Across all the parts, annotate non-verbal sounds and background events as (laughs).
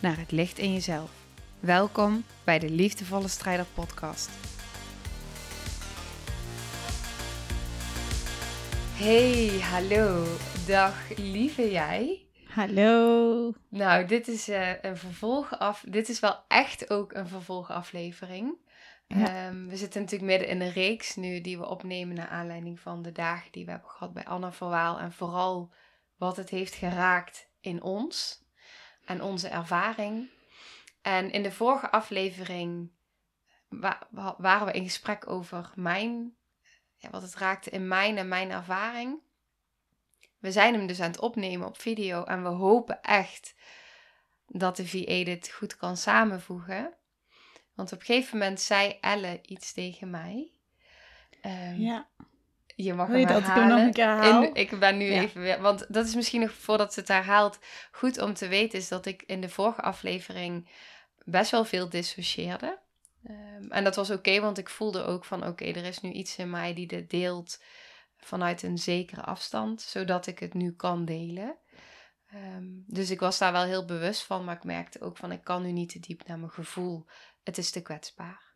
naar het licht in jezelf. Welkom bij de Liefdevolle Strijder Podcast. Hey, hallo. Dag lieve jij. Hallo. Nou, dit is uh, een vervolgaf. Dit is wel echt ook een vervolgaflevering. Ja. Ehm, we zitten natuurlijk midden in een reeks nu die we opnemen naar aanleiding van de dagen die we hebben gehad bij Anna Verwaal. En vooral wat het heeft geraakt in ons en onze ervaring. En in de vorige aflevering wa- wa- waren we in gesprek over mijn, ja, wat het raakte in mijn en mijn ervaring. We zijn hem dus aan het opnemen op video en we hopen echt dat de VA dit goed kan samenvoegen. Want op een gegeven moment zei Elle iets tegen mij. Ehm, Ja. Je mag hem dat ik hem herhalen. nog een keer? In- ik ben nu Ja. even weer... Want dat is misschien nog voordat ze het herhaalt goed om te weten... is dat ik in de vorige aflevering best wel veel dissocieerde. Ehm, en dat was oké, want ik voelde ook van... oké, er is nu iets in mij die dit deelt vanuit een zekere afstand... zodat ik het nu kan delen. Ehm, dus ik was daar wel heel bewust van... maar ik merkte ook van... ik kan nu niet te diep naar mijn gevoel. Het is te kwetsbaar.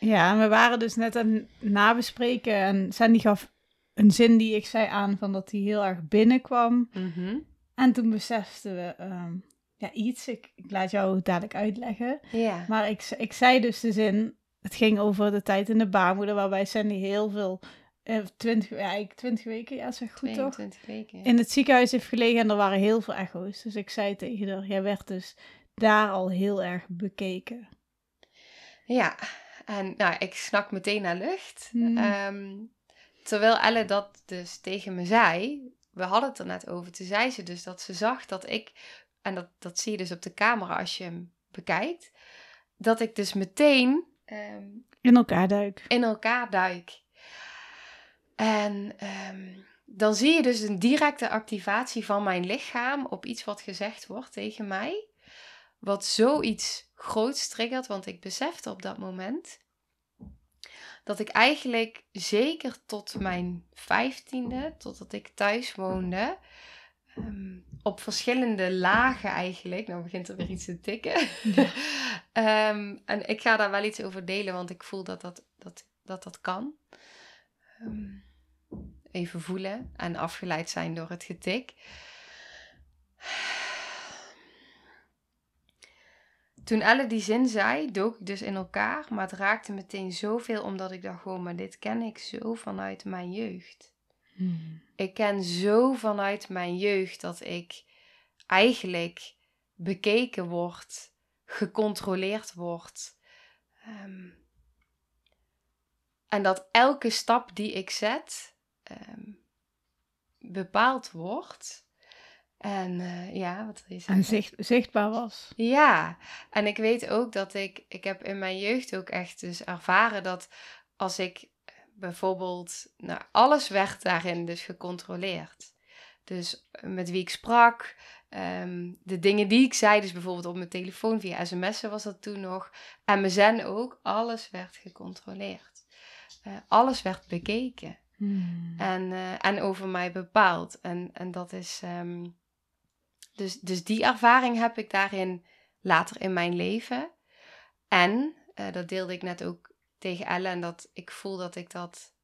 Ja, en we waren dus net aan het nabespreken en Sandy gaf een zin die ik zei aan van dat die heel erg binnenkwam. Mhm. En toen beseften we ehm, ja, iets, ik, ik laat jou dadelijk uitleggen. Ja. Maar ik, ik zei dus de zin, het ging over de tijd in de baarmoeder waarbij Sandy heel veel, eh, twintig, ja, eigenlijk twintig weken, ja zeg goed toch? 22 weken. in het ziekenhuis heeft gelegen en er waren heel veel echo's. Dus ik zei tegen haar, jij werd dus daar al heel erg bekeken. Ja, en nou, ik snak meteen naar lucht. Hmm. Ehm, terwijl Elle dat dus tegen me zei, we hadden het er net over, toen zei ze dus dat ze zag dat ik, en dat, dat zie je dus op de camera als je hem bekijkt, dat ik dus meteen ehm, In elkaar duiken. in elkaar duik. En ehm, dan zie je dus een directe activatie van mijn lichaam op iets wat gezegd wordt tegen mij. Wat zoiets groots triggert, want ik besefte op dat moment dat ik eigenlijk zeker tot mijn vijftiende, totdat ik thuis woonde, ehm, op verschillende lagen eigenlijk, nou begint er weer iets te tikken. (laughs) Ehm, en ik ga daar wel iets over delen, want ik voel dat dat, dat, dat, dat kan. Ehm, even voelen en afgeleid zijn door het getik. Toen Elle die zin zei, dook ik dus in elkaar, maar het raakte meteen zoveel omdat ik dacht gewoon, maar dit ken ik zo vanuit mijn jeugd. Ik ken zo vanuit mijn jeugd dat ik eigenlijk bekeken word, gecontroleerd word. Ehm, en dat elke stap die ik zet ehm, bepaald wordt. En eh, ja, wat wil je zeggen? En zicht, zichtbaar was. Ja, en ik weet ook dat ik, ik heb in mijn jeugd ook echt dus ervaren dat als ik eh, bijvoorbeeld, nou, alles werd daarin dus gecontroleerd. Dus eh, met wie ik sprak, ehm, de dingen die ik zei, dus bijvoorbeeld op mijn telefoon via sms'en was dat toen nog, en mijn zen ook, alles werd gecontroleerd. Alles werd bekeken en, eh, en over mij bepaald. En, en dat is. ehm, dus, dus die ervaring heb ik daarin later in mijn leven. En eh, dat deelde ik net ook tegen Elle. En dat ik voel dat ik dat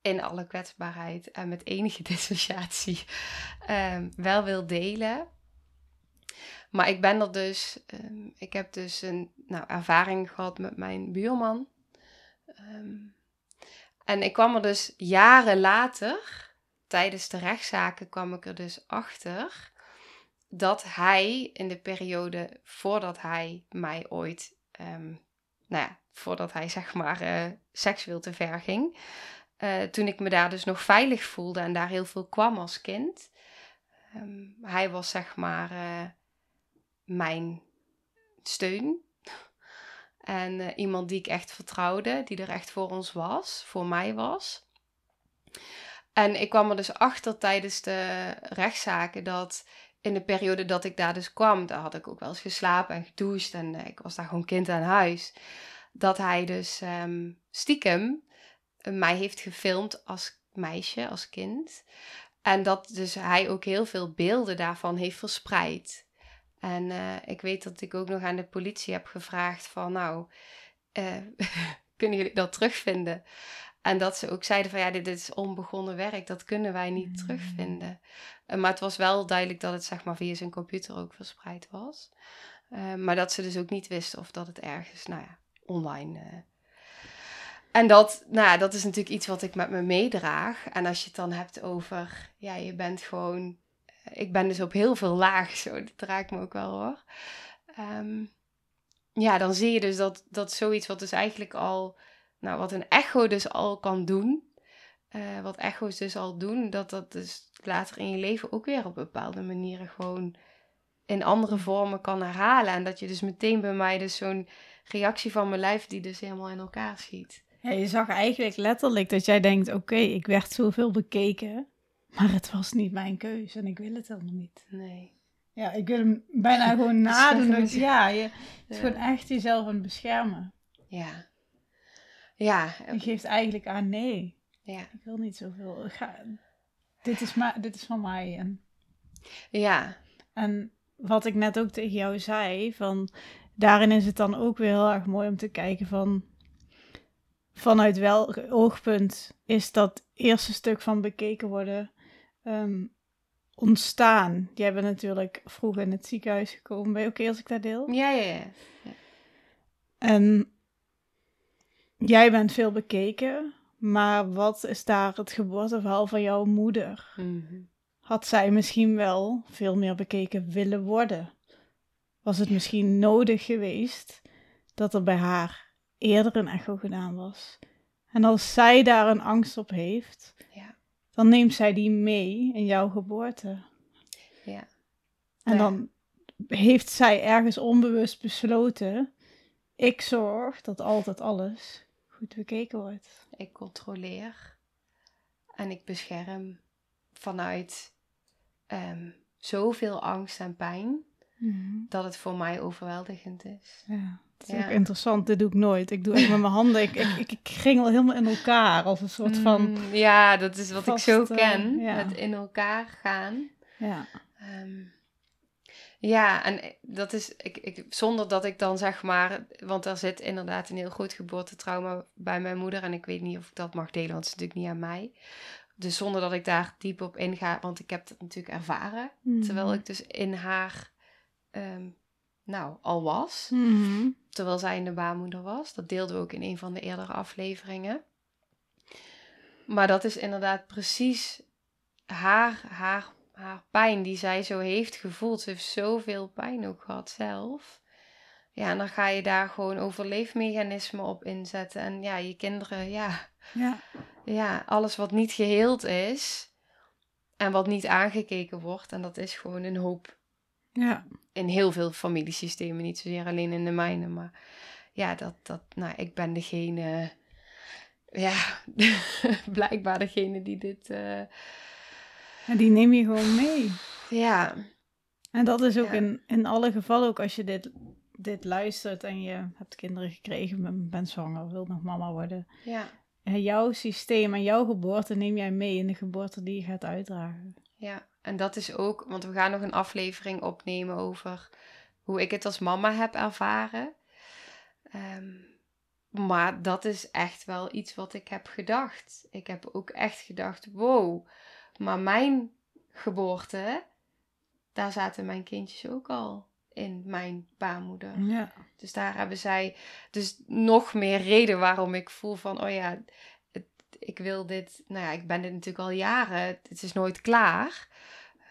in alle kwetsbaarheid en met enige (laughs) dissociatie ehm, wel wil delen. Maar ik ben er dus. ehm, ik heb dus een nou, ervaring gehad met mijn buurman. Ehm, en ik kwam er dus jaren later, tijdens de rechtszaken, kwam ik er dus achter dat hij in de periode voordat hij mij ooit, ehm, nou ja, voordat hij zeg maar eh, seksueel te ver ging, eh, toen ik me daar dus nog veilig voelde en daar heel veel kwam als kind, ehm, hij was zeg maar eh, mijn steun. En iemand die ik echt vertrouwde, die er echt voor ons was, voor mij was. En ik kwam er dus achter tijdens de rechtszaken dat in de periode dat ik daar dus kwam, daar had ik ook wel eens geslapen en gedoucht en eh, ik was daar gewoon kind aan huis. Dat hij dus ehm, stiekem mij heeft gefilmd als meisje, als kind. En dat dus hij ook heel veel beelden daarvan heeft verspreid. En uh, ik weet dat ik ook nog aan de politie heb gevraagd van nou, (laughs) kunnen jullie dat terugvinden? En dat ze ook zeiden van ja, dit is onbegonnen werk, dat kunnen wij niet mm. terugvinden. Uh, maar het was wel duidelijk dat het zeg maar via zijn computer ook verspreid was. maar dat ze dus ook niet wisten of dat het ergens, nou ja, online en dat, nou ja, dat is natuurlijk iets wat ik met me meedraag. En als je het dan hebt over, ja, je bent gewoon, eh, ik ben dus op heel veel lagen zo, dat raakt me ook wel hoor. Ehm, ja, dan zie je dus dat, dat zoiets wat dus eigenlijk al, nou, wat een echo dus al kan doen, uh, wat echo's dus al doen, dat dat dus later in je leven ook weer op bepaalde manieren gewoon in andere vormen kan herhalen. En dat je dus meteen bij mij dus zo'n reactie van mijn lijf die dus helemaal in elkaar schiet. Ja, je zag eigenlijk letterlijk dat jij denkt: oké, ik werd zoveel bekeken, maar het was niet mijn keuze en ik wil het helemaal niet. Nee. Ja, ik wil hem bijna (laughs) gewoon nadoen. Ja, je (laughs) is gewoon echt jezelf aan het beschermen. Ja. Ja. Je geeft eigenlijk aan: nee, ja. ik wil niet zoveel. ga, dit, is ma dit is van mij. En, ja. En wat ik net ook tegen jou zei, van daarin is het dan ook weer heel erg mooi om te kijken van vanuit welk oogpunt is dat eerste stuk van bekeken worden um, ontstaan? Jij bent natuurlijk vroeg in het ziekenhuis gekomen. Ben je oké als ik dat deel? Ja, ja, ja, En jij bent veel bekeken, maar wat is daar het geboorteverhaal van jouw moeder? Mhm. Had zij misschien wel veel meer bekeken willen worden? Was het misschien nodig geweest dat er bij haar eerder een echo gedaan was. En als zij daar een angst op heeft, ja. dan neemt zij die mee in jouw geboorte. Ja. En dan heeft zij ergens onbewust besloten: ik zorg dat altijd alles goed bekeken wordt. Ik controleer en ik bescherm vanuit um, zoveel angst en pijn mhm. dat het voor mij overweldigend is. Ja. Dat is ook interessant, dit doe ik nooit. Ik doe echt met mijn handen, ik, ik, ik, ik al helemaal in elkaar als een soort van... Mm, ja, dat is wat ik zo ken, met in elkaar gaan. Ja. Ehm, ja, en dat is, ik, ik, zonder dat ik dan zeg maar, want er zit inderdaad een heel groot geboortetrauma bij mijn moeder en ik weet niet of ik dat mag delen, want het is natuurlijk niet aan mij. Dus zonder dat ik daar diep op inga, want ik heb het natuurlijk ervaren, mm. terwijl ik dus in haar ehm, nou, al was. Mhm. Terwijl zij in de baarmoeder was. Dat deelden we ook in een van de eerdere afleveringen. Maar dat is inderdaad precies haar, haar, haar pijn die zij zo heeft gevoeld. Ze heeft zoveel pijn ook gehad zelf. Ja, en dan ga je daar gewoon overleefmechanismen op inzetten. En ja, je kinderen, ja. Ja. Ja, alles wat niet geheeld is en wat niet aangekeken wordt. En dat is gewoon een hoop ja in heel veel familiesystemen, niet zozeer alleen in de mijne, maar ja, dat, dat, nou, ik ben degene, ja, (laughs) blijkbaar degene die dit. Uh... die neem je gewoon mee. Ja. En dat is ook in, in alle gevallen, ook als je dit, dit luistert en je hebt kinderen gekregen, bent zwanger, wilt nog mama worden. Ja. En jouw systeem en jouw geboorte neem jij mee in de geboorte die je gaat uitdragen. Ja, en dat is ook, want we gaan nog een aflevering opnemen over hoe ik het als mama heb ervaren. Ehm, maar dat is echt wel iets wat ik heb gedacht. Ik heb ook echt gedacht: wow, maar mijn geboorte, daar zaten mijn kindjes ook al in mijn baarmoeder. Ja. Dus daar hebben zij dus nog meer reden waarom ik voel van: oh ja, ik wil dit. Nou ja, ik ben dit natuurlijk al jaren. Het is nooit klaar.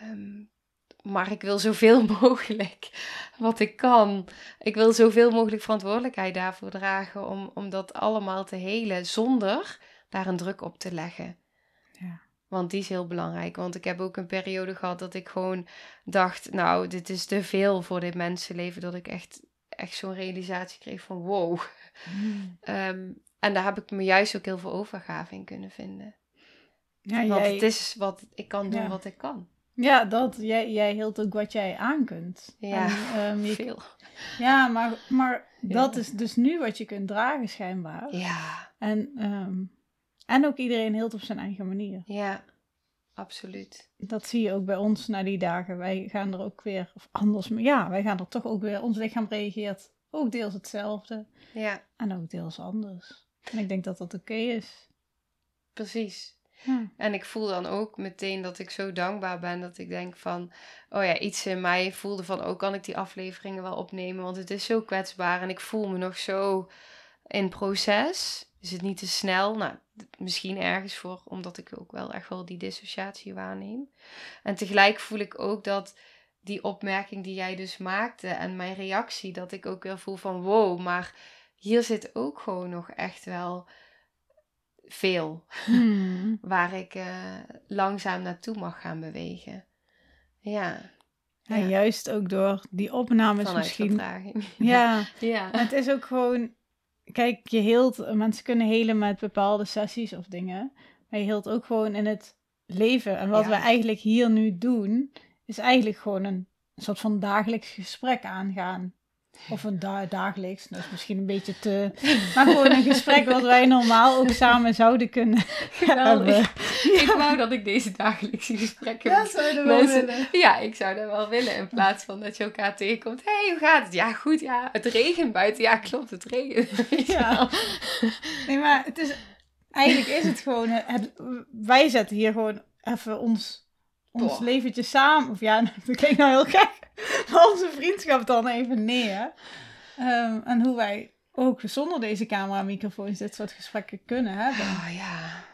Ehm, maar ik wil zoveel (laughs) mogelijk wat ik kan. Ik wil zoveel mogelijk verantwoordelijkheid daarvoor dragen om, om dat allemaal te helen zonder daar een druk op te leggen. Want die is heel belangrijk. Want ik heb ook een periode gehad dat ik gewoon dacht, nou, dit is te veel voor dit mensenleven. Dat ik echt, echt zo'n realisatie kreeg van wow. Hmm. (laughs) Ehm, en daar heb ik me juist ook heel veel overgave in kunnen vinden. Ja, Want jij, het is wat ik kan doen Ja. wat ik kan. ja dat. Jij, jij hield ook wat jij aan kunt. Ja, En, ehm, je- (laughs) Veel. ja maar, maar (laughs) Ja. dat is dus nu wat je kunt dragen schijnbaar. Ja, En, ehm, en ook iedereen hield op zijn eigen manier. ja, absoluut. Dat zie je ook bij ons na die dagen. Wij gaan er ook weer, of anders, maar ja, wij gaan er toch ook weer, ons lichaam reageert ook deels hetzelfde Ja, en ook deels anders. En ik denk dat dat oké is. precies. Ja. En ik voel dan ook meteen dat ik zo dankbaar ben dat ik denk van, oh ja, iets in mij voelde van, oh kan ik die afleveringen wel opnemen, want het is zo kwetsbaar en ik voel me nog zo in proces. Is het niet te snel? Nou, misschien ergens voor, omdat ik ook wel echt wel die dissociatie waarneem. En tegelijk voel ik ook dat die opmerking die jij dus maakte en mijn reactie, dat ik ook weer voel van, wow, maar hier zit ook gewoon nog echt wel veel Hmm. (laughs) waar ik eh, langzaam naartoe mag gaan bewegen. Ja, Ja, juist ook door die opnames vanuit misschien. Ja, (laughs) ja. het is ook gewoon. Kijk, je heelt. Mensen kunnen helen met bepaalde sessies of dingen. Maar je heelt ook gewoon in het leven. En wat Ja. we eigenlijk hier nu doen, is eigenlijk gewoon een soort van dagelijks gesprek aangaan. Of een da- dagelijks, dat is misschien een beetje te. (laughs) Maar gewoon een gesprek wat wij normaal ook samen zouden kunnen (laughs) Geweldig. (laughs) Ik wou dat ik deze dagelijkse gesprekken Ja, mensen- willen. Ja, ik zou dat wel willen. In plaats van dat je elkaar tegenkomt. Hé, hey, hoe gaat het? Ja, goed. Ja, het regent buiten. Ja, klopt, het regent. Ja. Nee, maar het is. Eigenlijk is het gewoon. Het, wij zetten hier gewoon even ons, ons leventje samen. Of ja, (laughs) dat klinkt nou heel gek. (laughs) Maar onze vriendschap dan even neer. Ehm, en hoe wij ook zonder deze camera-microfoons dit soort gesprekken kunnen hebben. Oh ja.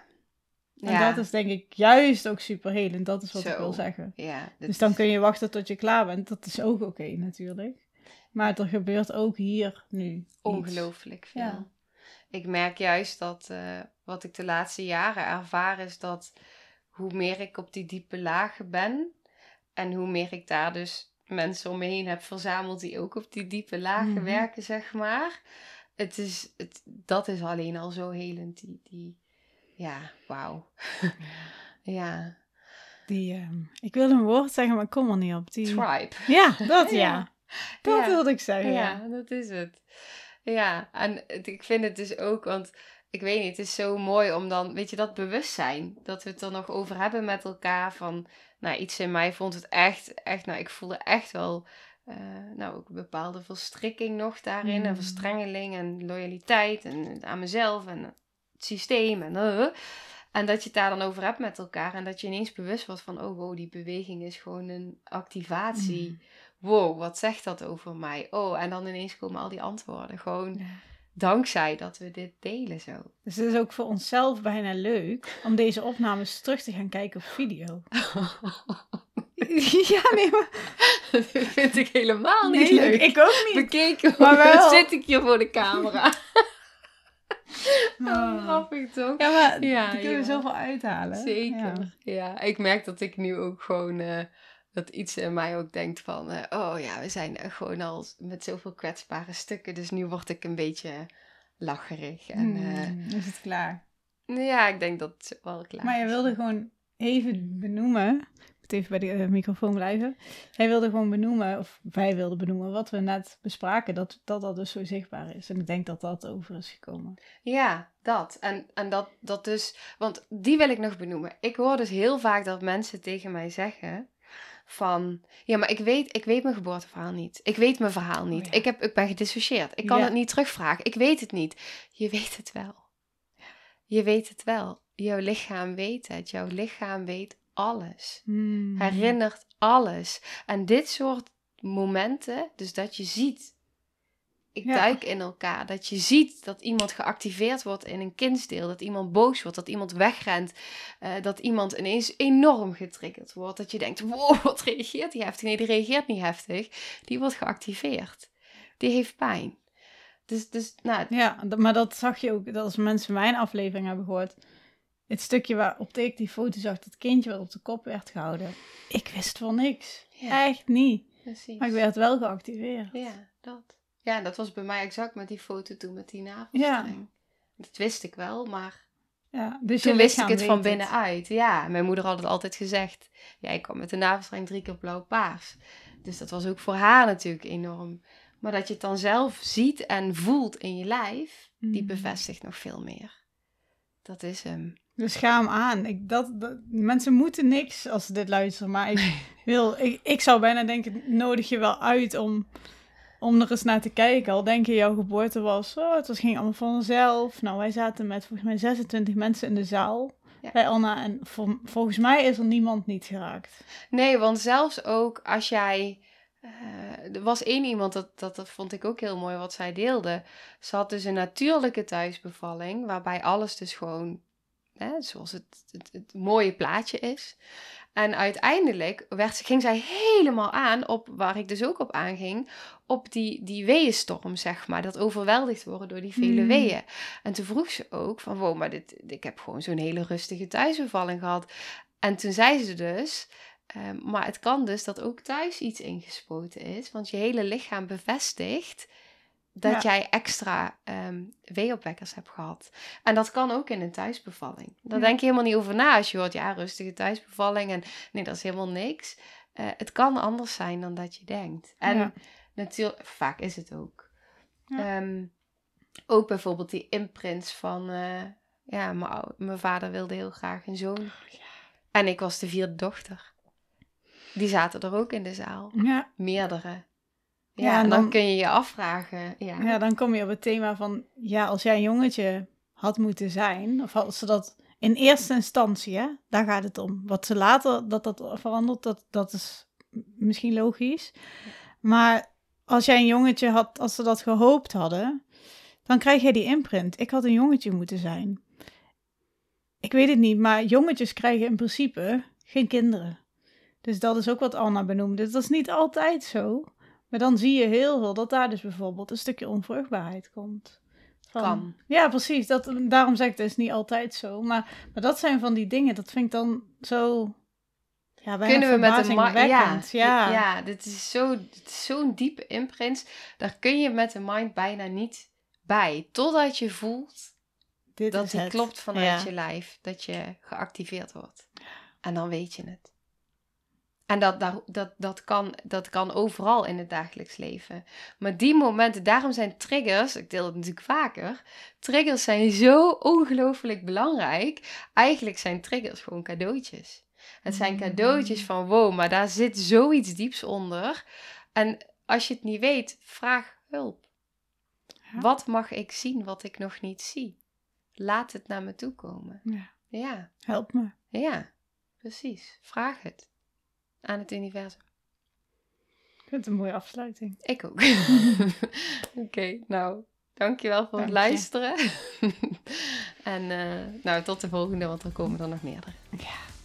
En dat is denk ik juist ook super helend. Dat is wat ik wil zeggen. Ja, Dus dan is- kun je wachten tot je klaar bent. Dat is ook oké natuurlijk. Maar er gebeurt ook hier nu ongelooflijk veel. Ja. Ik merk juist dat eh, wat ik de laatste jaren ervaar is dat hoe meer ik op die diepe lagen ben en hoe meer ik daar dus mensen om me heen heb verzameld die ook op die diepe lagen Mhm. werken, zeg maar. Het is, het, dat is alleen al zo helend. Die, die, ja, wauw. (laughs) ja, Die, ehm, ik wilde een woord zeggen, maar ik kom er niet op. Die... tribe. (laughs) Ja, dat (laughs) ja. Ja. Dat Ja. wilde ik zeggen. Ja. Ja, dat is het. Ja, en ik vind het dus ook, want ik weet niet, het is zo mooi om dan, weet je, dat bewustzijn, dat we het er nog over hebben met elkaar van, nou, iets in mij vond het echt, echt, nou, ik voelde echt wel, eh, nou, ook een bepaalde verstrikking nog daarin, en Mm. verstrengeling en loyaliteit en aan mezelf en het systeem en eh, en dat je het daar dan over hebt met elkaar en dat je ineens bewust wordt van, oh wow, die beweging is gewoon een activatie Mm. wow, wat zegt dat over mij? Oh, en dan ineens komen al die antwoorden. Gewoon Ja. Dankzij dat we dit delen zo. Dus het is ook voor onszelf bijna leuk om deze opnames terug te gaan kijken op video. (laughs) ja, nee, maar... (laughs) dat vind ik helemaal niet Nee, leuk. ik ook niet. Bekeken, Maar (laughs) wel. zit ik hier voor de camera. Ah. Grappig toch? Ja, maar Ja, daar kunnen we ja. zoveel uithalen. Zeker. Ja. Ja. ik merk dat ik nu ook gewoon... eh, dat iets in mij ook denkt van... eh, oh ja, we zijn er gewoon al met zoveel kwetsbare stukken. Dus nu word ik een beetje lacherig. En eh, Hmm, is het klaar? ja, ik denk dat het wel klaar Maar je wilde gewoon even benoemen. Ik moet even bij de eh, microfoon blijven. Hij wilde gewoon benoemen, of wij wilden benoemen, wat we net bespraken. Dat dat, dat dus zo zichtbaar is. En ik denk dat dat over is gekomen. Ja, dat. En, en dat, dat dus, want die wil ik nog benoemen. Ik hoor dus heel vaak dat mensen tegen mij zeggen van, ja, maar ik weet, ik weet mijn geboorteverhaal niet. Ik weet mijn verhaal niet. Oh ja. ik, heb, ik ben gedissocieerd. Ik kan Ja. het niet terugvragen. Ik weet het niet. Je weet het wel. Je weet het wel. Jouw lichaam weet het. Jouw lichaam weet alles. Hmm. Herinnert alles. En dit soort momenten, dus dat je ziet, ik Ja. duik in elkaar, dat je ziet dat iemand geactiveerd wordt in een kindsdeel, dat iemand boos wordt, dat iemand wegrent, eh, dat iemand ineens enorm getriggerd wordt, dat je denkt, wow, wat reageert die heftig? Nee, die reageert niet heftig, die wordt geactiveerd. Die heeft pijn. Dus, dus nou, Ja, maar dat zag je ook, dat als mensen mijn aflevering hebben gehoord, het stukje waarop ik die foto zag, dat kindje wat op de kop werd gehouden. Ik wist van niks. Ja. Echt niet. Precies. Maar ik werd wel geactiveerd. Ja, dat. Ja, dat was bij mij exact met die foto toen met die navelstreng. Dat wist ik wel, maar Ja, dus toen je wist ik het van het. binnenuit. Ja, mijn moeder had het altijd gezegd. Ja, ik kwam met de navelstreng drie keer blauw-paars. Dus dat was ook voor haar natuurlijk enorm. Maar dat je het dan zelf ziet en voelt in je lijf, die Mm. bevestigt nog veel meer. Dat is hem. Dus ga hem aan. Ik, dat, dat- mensen moeten niks als ze dit luisteren. Maar ik, (laughs) wil, ik, ik zou bijna denken, nodig je wel uit om, om er eens naar te kijken. Al denk je, jouw geboorte was, oh, het was, ging allemaal vanzelf. Nou, wij zaten met volgens mij 26 mensen in de zaal Ja. bij Anna. En vol- volgens mij is er niemand niet geraakt. Nee, want zelfs ook als jij. eh, er was één iemand, dat, dat, dat vond ik ook heel mooi wat zij deelde. Ze had dus een natuurlijke thuisbevalling, waarbij alles dus gewoon, hè, zoals het, het, het mooie plaatje is. En uiteindelijk werd, ging zij helemaal aan op, waar ik dus ook op aanging, op die, die weeënstorm, zeg maar. Dat overweldigd worden door die vele Hmm. weeën. En toen vroeg ze ook van, wow, maar dit, ik heb gewoon zo'n hele rustige thuisbevalling gehad. En toen zei ze dus, ehm, maar het kan dus dat ook thuis iets ingespoten is, want je hele lichaam bevestigt dat Ja. jij extra ehm weeopwekkers hebt gehad. En dat kan ook in een thuisbevalling. Daar Ja. denk je helemaal niet over na als je hoort, ja, rustige thuisbevalling en nee, dat is helemaal niks. Eh, het kan anders zijn dan dat je denkt. En Ja. Natuurlijk, vaak is het ook. Ja. Ehm, ook bijvoorbeeld die imprints van, eh, ja, mijn vader wilde heel graag een zoon. En ik was de vierde dochter. Die zaten er ook in de zaal. Ja, Meerdere. Ja, Ja, en dan, dan- kun je je afvragen. Ja, ja, dan kom je op het thema van, ja, als jij een jongetje had moeten zijn, of had ze dat in eerste instantie, hè, daar gaat het om. Wat ze later, dat dat verandert, dat, dat is misschien logisch. Maar als jij een jongetje had, als ze dat gehoopt hadden, dan krijg jij die imprint. Ik had een jongetje moeten zijn. Ik weet het niet, maar jongetjes krijgen in principe geen kinderen. Dus dat is ook wat Anna benoemde. Dat is niet altijd zo. Maar dan zie je heel veel dat daar dus bijvoorbeeld een stukje onvruchtbaarheid komt. Van- Kan. Ja, precies. Dat, daarom zeg ik, het is niet altijd zo. Maar, maar dat zijn van die dingen, dat vind ik dan zo... Ja, Kunnen we met een verbazingwekkend. ja, ja. ja. dit is zo- zo'n diepe imprint. Daar kun je met de mind bijna niet bij. Totdat je voelt Dit dat die het. klopt vanuit Ja. je lijf. Dat je geactiveerd wordt. En dan weet je het. En dat, daar- dat, dat, kan, dat kan overal in het dagelijks leven. Maar die momenten, daarom zijn triggers, ik deel het natuurlijk vaker, triggers zijn zo ongelooflijk belangrijk. Eigenlijk zijn triggers gewoon cadeautjes. Het zijn cadeautjes van wow, maar daar zit zoiets dieps onder. En als je het niet weet, vraag hulp. Ja. Wat mag ik zien wat ik nog niet zie? Laat het naar me toe komen. Ja. Ja, Help me. ja, precies. Vraag het aan het universum. Ik vind het een mooie afsluiting. Ik ook. (laughs) Oké, nou, dankjewel voor het Dank luisteren. (laughs) en eh, nou, tot de volgende, want er komen er nog meerdere. Ja,